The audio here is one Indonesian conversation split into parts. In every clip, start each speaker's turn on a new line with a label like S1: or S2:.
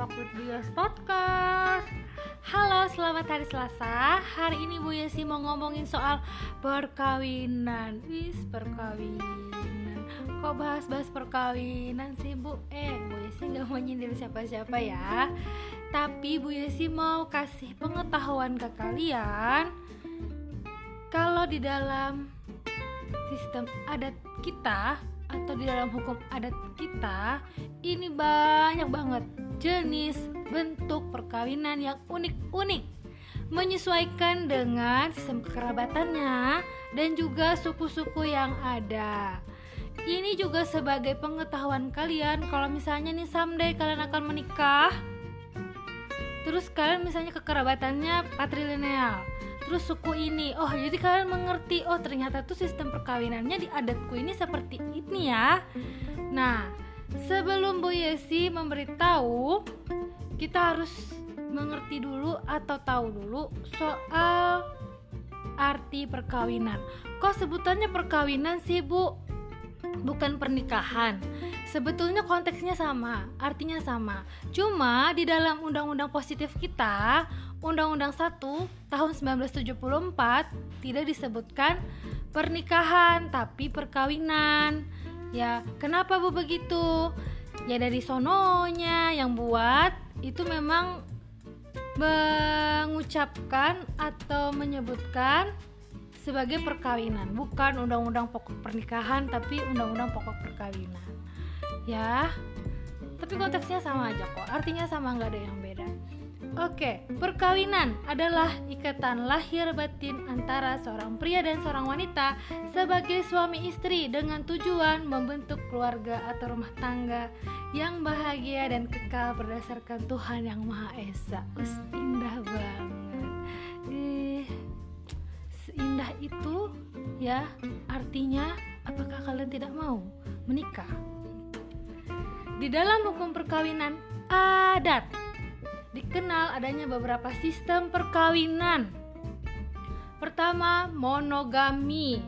S1: With Bu Podcast. Halo, selamat hari Selasa. Hari ini Bu Yesi mau ngomongin soal perkawinan. Wis, perkawinan. Kok bahas-bahas perkawinan sih Bu? Eh, Bu Yesi gak mau nyindir siapa-siapa ya. Tapi Bu Yesi mau kasih pengetahuan ke kalian. Kalau di dalam sistem adat kita atau di dalam hukum adat kita ini banyak banget jenis bentuk perkawinan yang unik-unik menyesuaikan dengan sistem kekerabatannya dan juga suku-suku yang ada. Ini juga sebagai pengetahuan kalian kalau misalnya nih someday kalian akan menikah terus kalian misalnya kekerabatannya patrilineal terus suku ini oh jadi kalian mengerti oh ternyata tuh sistem perkawinannya di adatku ini seperti ini ya nah sebelum Bu Yesi memberitahu kita harus mengerti dulu atau tahu dulu soal arti perkawinan. Kok sebutannya perkawinan sih Bu? Bukan pernikahan. Sebetulnya konteksnya sama artinya sama. Cuma di dalam undang-undang positif kita Undang-Undang 1 tahun 1974 tidak disebutkan pernikahan tapi perkawinan. Ya, kenapa Bu begitu? Ya dari sononya yang buat itu memang mengucapkan atau menyebutkan sebagai perkawinan, bukan undang-undang pokok pernikahan tapi undang-undang pokok perkawinan. Ya. Tapi konteksnya sama aja kok, artinya sama nggak ada yang beda. Oke, perkawinan adalah ikatan lahir batin antara seorang pria dan seorang wanita sebagai suami istri dengan tujuan membentuk keluarga atau rumah tangga yang bahagia dan kekal berdasarkan Tuhan yang Maha Esa. Us, indah banget. Eh, seindah itu ya, artinya apakah kalian tidak mau menikah? Di dalam hukum perkawinan adat dikenal adanya beberapa sistem perkawinan. Pertama, monogami.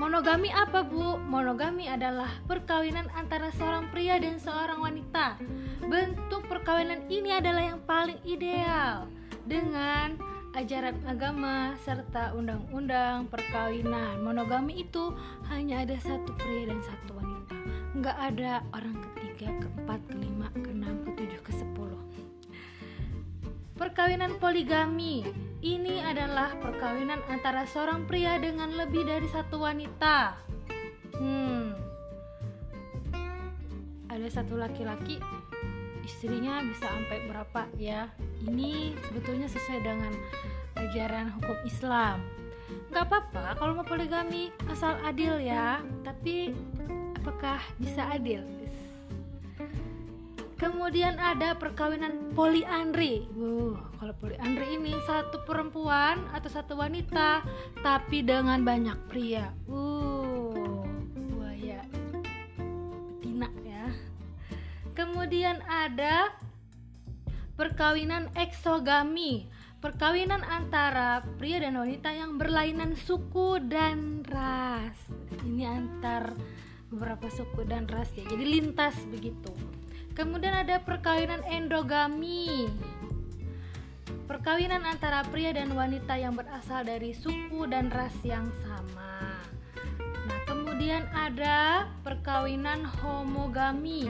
S1: Monogami apa, Bu? Monogami adalah perkawinan antara seorang pria dan seorang wanita. Bentuk perkawinan ini adalah yang paling ideal dengan ajaran agama serta undang-undang perkawinan. Monogami itu hanya ada satu pria dan satu wanita. Nggak ada orang ketiga, keempat, kelima, keenam, ketujuh, ke sepuluh. Perkawinan poligami ini adalah perkawinan antara seorang pria dengan lebih dari satu wanita. Hmm, ada satu laki-laki, istrinya bisa sampai berapa ya? Ini sebetulnya sesuai dengan ajaran hukum Islam. Gak apa-apa kalau mau poligami asal adil ya. Tapi apakah bisa adil? Kemudian ada perkawinan poliandri. Uh, kalau poliandri ini satu perempuan atau satu wanita tapi dengan banyak pria. Uh, buaya betina ya. Kemudian ada perkawinan eksogami. Perkawinan antara pria dan wanita yang berlainan suku dan ras. Ini antar beberapa suku dan ras ya. Jadi lintas begitu. Kemudian ada perkawinan endogami. Perkawinan antara pria dan wanita yang berasal dari suku dan ras yang sama. Nah, kemudian ada perkawinan homogami.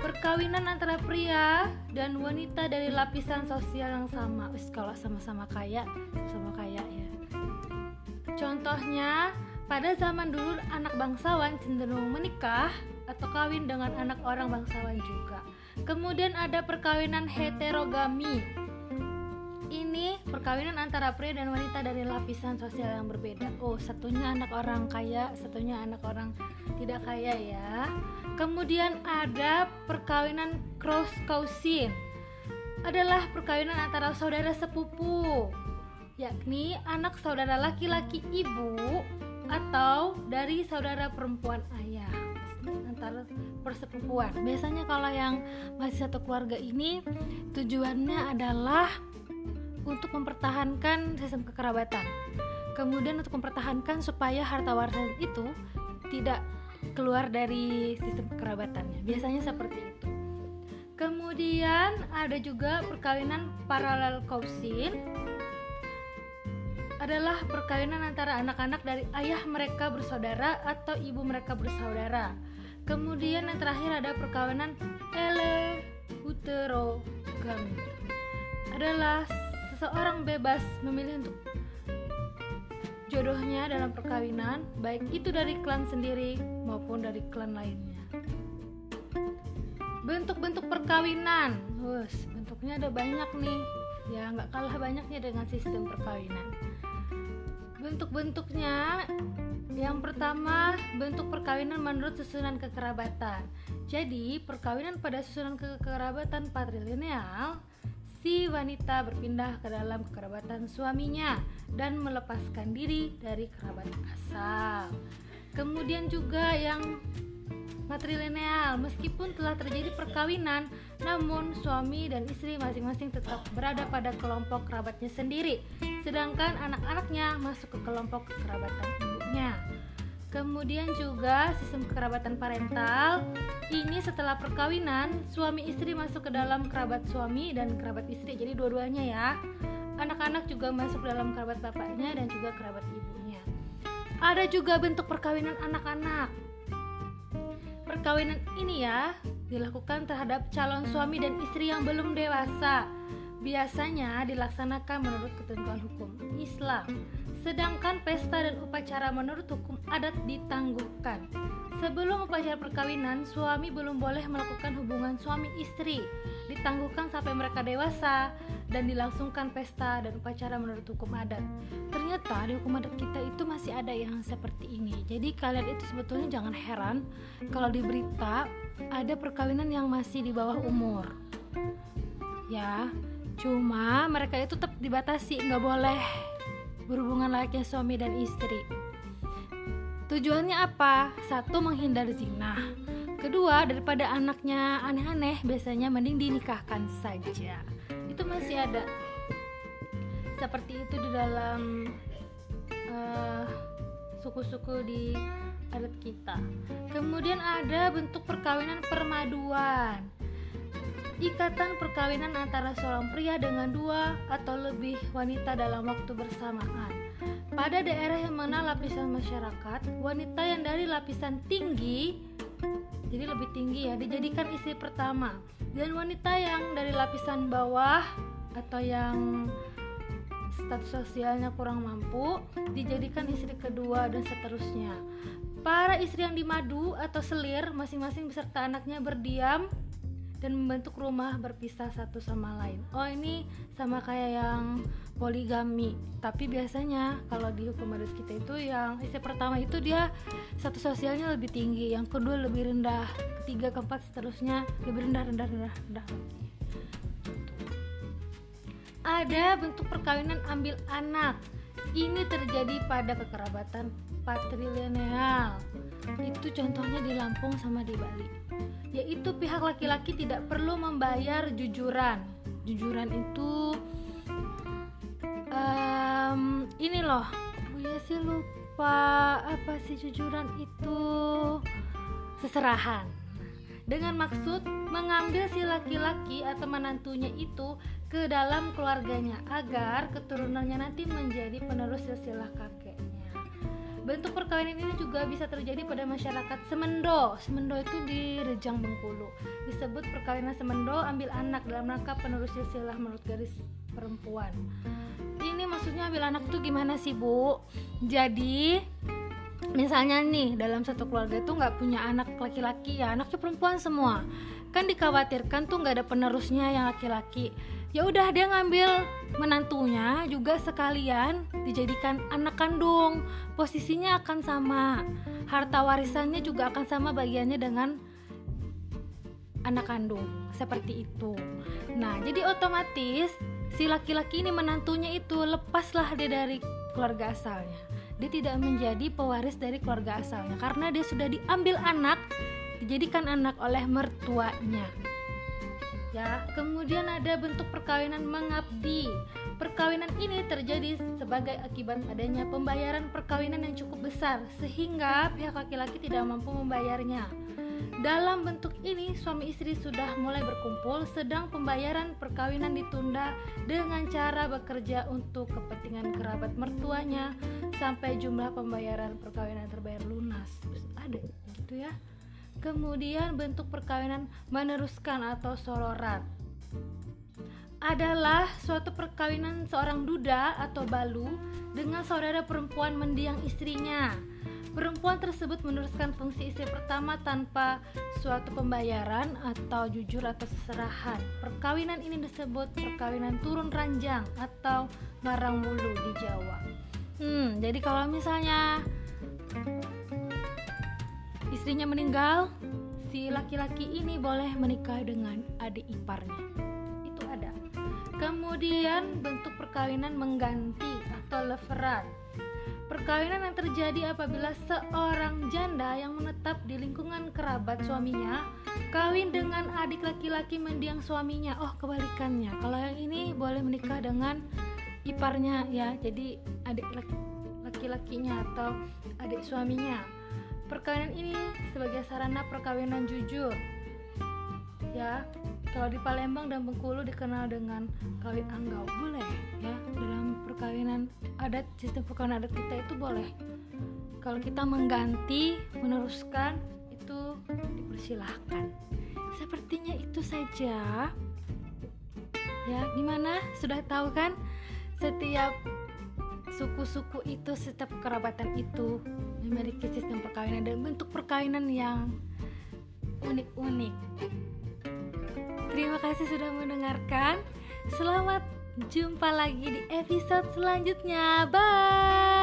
S1: Perkawinan antara pria dan wanita dari lapisan sosial yang sama. Wis kalau sama-sama kaya, sama kaya ya. Contohnya, pada zaman dulu anak bangsawan cenderung menikah atau kawin dengan anak orang bangsawan juga. Kemudian ada perkawinan heterogami. Ini perkawinan antara pria dan wanita dari lapisan sosial yang berbeda. Oh, satunya anak orang kaya, satunya anak orang tidak kaya ya. Kemudian ada perkawinan cross cousin. Adalah perkawinan antara saudara sepupu, yakni anak saudara laki-laki ibu atau dari saudara perempuan ayah antar persepupuan. Biasanya kalau yang masih satu keluarga ini tujuannya adalah untuk mempertahankan sistem kekerabatan. Kemudian untuk mempertahankan supaya harta warisan itu tidak keluar dari sistem kekerabatannya. Biasanya seperti itu. Kemudian ada juga perkawinan paralel kausin adalah perkawinan antara anak-anak dari ayah mereka bersaudara atau ibu mereka bersaudara. Kemudian yang terakhir ada perkawinan eleuterogami. Adalah seseorang bebas memilih untuk jodohnya dalam perkawinan, baik itu dari klan sendiri maupun dari klan lainnya. Bentuk-bentuk perkawinan, Wus, bentuknya ada banyak nih. Ya, nggak kalah banyaknya dengan sistem perkawinan bentuk-bentuknya. Yang pertama bentuk perkawinan menurut susunan kekerabatan. Jadi perkawinan pada susunan kekerabatan patrilineal si wanita berpindah ke dalam kekerabatan suaminya dan melepaskan diri dari kerabat asal. Kemudian juga yang matrilineal. Meskipun telah terjadi perkawinan namun suami dan istri masing-masing tetap berada pada kelompok kerabatnya sendiri. Sedangkan anak-anaknya masuk ke kelompok kekerabatan ibunya. Kemudian juga sistem kekerabatan parental. Ini setelah perkawinan suami istri masuk ke dalam kerabat suami dan kerabat istri. Jadi dua-duanya ya. Anak-anak juga masuk dalam kerabat bapaknya dan juga kerabat ibunya. Ada juga bentuk perkawinan anak-anak Perkawinan ini ya dilakukan terhadap calon suami dan istri yang belum dewasa. Biasanya dilaksanakan menurut ketentuan hukum Islam. Sedangkan pesta dan upacara menurut hukum adat ditangguhkan. Sebelum upacara perkawinan, suami belum boleh melakukan hubungan suami istri. Ditangguhkan sampai mereka dewasa dan dilangsungkan pesta dan upacara menurut hukum adat. Ternyata di hukum adat kita itu masih ada yang seperti ini. Jadi kalian itu sebetulnya jangan heran kalau di berita ada perkawinan yang masih di bawah umur. Ya, cuma mereka itu tetap dibatasi, nggak boleh berhubungan layaknya suami dan istri. Tujuannya apa? Satu menghindar zina. Kedua, daripada anaknya aneh-aneh, biasanya mending dinikahkan saja. Itu masih ada. Seperti itu di dalam uh, suku-suku di adat kita. Kemudian ada bentuk perkawinan permaduan. Ikatan perkawinan antara seorang pria dengan dua atau lebih wanita dalam waktu bersamaan pada daerah yang mana lapisan masyarakat, wanita yang dari lapisan tinggi, jadi lebih tinggi ya, dijadikan istri pertama. Dan wanita yang dari lapisan bawah atau yang status sosialnya kurang mampu, dijadikan istri kedua dan seterusnya. Para istri yang dimadu atau selir, masing-masing beserta anaknya berdiam dan membentuk rumah berpisah satu sama lain. Oh, ini sama kayak yang poligami. Tapi biasanya kalau di hukum adat kita itu yang istri pertama itu dia satu sosialnya lebih tinggi, yang kedua lebih rendah, ketiga keempat seterusnya lebih rendah rendah rendah rendah. Ada bentuk perkawinan ambil anak. Ini terjadi pada kekerabatan patrilineal. Itu contohnya di Lampung sama di Bali yaitu pihak laki-laki tidak perlu membayar jujuran. Jujuran itu ini loh, Buya sih lupa apa sih jujuran itu seserahan. Dengan maksud mengambil si laki-laki atau menantunya itu ke dalam keluarganya agar keturunannya nanti menjadi penerus silsilah kakeknya. Bentuk perkawinan ini juga bisa terjadi pada masyarakat Semendo. Semendo itu di Rejang Bengkulu. Disebut perkawinan Semendo ambil anak dalam rangka penerus silsilah menurut garis perempuan. Ini maksudnya ambil anak tuh gimana sih bu? Jadi misalnya nih dalam satu keluarga itu nggak punya anak laki-laki ya anaknya perempuan semua kan dikhawatirkan tuh nggak ada penerusnya yang laki-laki ya udah dia ngambil menantunya juga sekalian dijadikan anak kandung. Posisinya akan sama. Harta warisannya juga akan sama bagiannya dengan anak kandung. Seperti itu. Nah jadi otomatis si laki-laki ini menantunya itu lepaslah dia dari keluarga asalnya. Dia tidak menjadi pewaris dari keluarga asalnya. Karena dia sudah diambil anak dijadikan anak oleh mertuanya ya kemudian ada bentuk perkawinan mengabdi perkawinan ini terjadi sebagai akibat adanya pembayaran perkawinan yang cukup besar sehingga pihak laki-laki tidak mampu membayarnya Dalam bentuk ini, suami istri sudah mulai berkumpul, sedang pembayaran perkawinan ditunda dengan cara bekerja untuk kepentingan kerabat mertuanya sampai jumlah pembayaran perkawinan terbayar lunas. Ada gitu ya. Kemudian bentuk perkawinan meneruskan atau sororat adalah suatu perkawinan seorang duda atau balu dengan saudara perempuan mendiang istrinya Perempuan tersebut meneruskan fungsi istri pertama tanpa suatu pembayaran atau jujur atau seserahan. Perkawinan ini disebut perkawinan turun ranjang atau ngarang mulu di Jawa. Hmm, jadi kalau misalnya istrinya meninggal, si laki-laki ini boleh menikah dengan adik iparnya. Itu ada. Kemudian bentuk perkawinan mengganti atau leveran Perkawinan yang terjadi apabila seorang janda yang menetap di lingkungan kerabat suaminya kawin dengan adik laki-laki mendiang suaminya. Oh, kebalikannya. Kalau yang ini boleh menikah dengan iparnya ya. Jadi adik laki-lakinya atau adik suaminya. Perkawinan ini sebagai sarana perkawinan jujur. Ya, kalau di Palembang dan Bengkulu dikenal dengan kawin anggau. Boleh ya dalam perkawinan adat sistem perkawinan adat kita itu boleh. Kalau kita mengganti meneruskan itu dipersilahkan. Sepertinya itu saja. Ya gimana? Sudah tahu kan? Setiap suku-suku itu setiap kerabatan itu memiliki sistem perkawinan dan bentuk perkawinan yang unik-unik Terima kasih sudah mendengarkan. Selamat jumpa lagi di episode selanjutnya. Bye.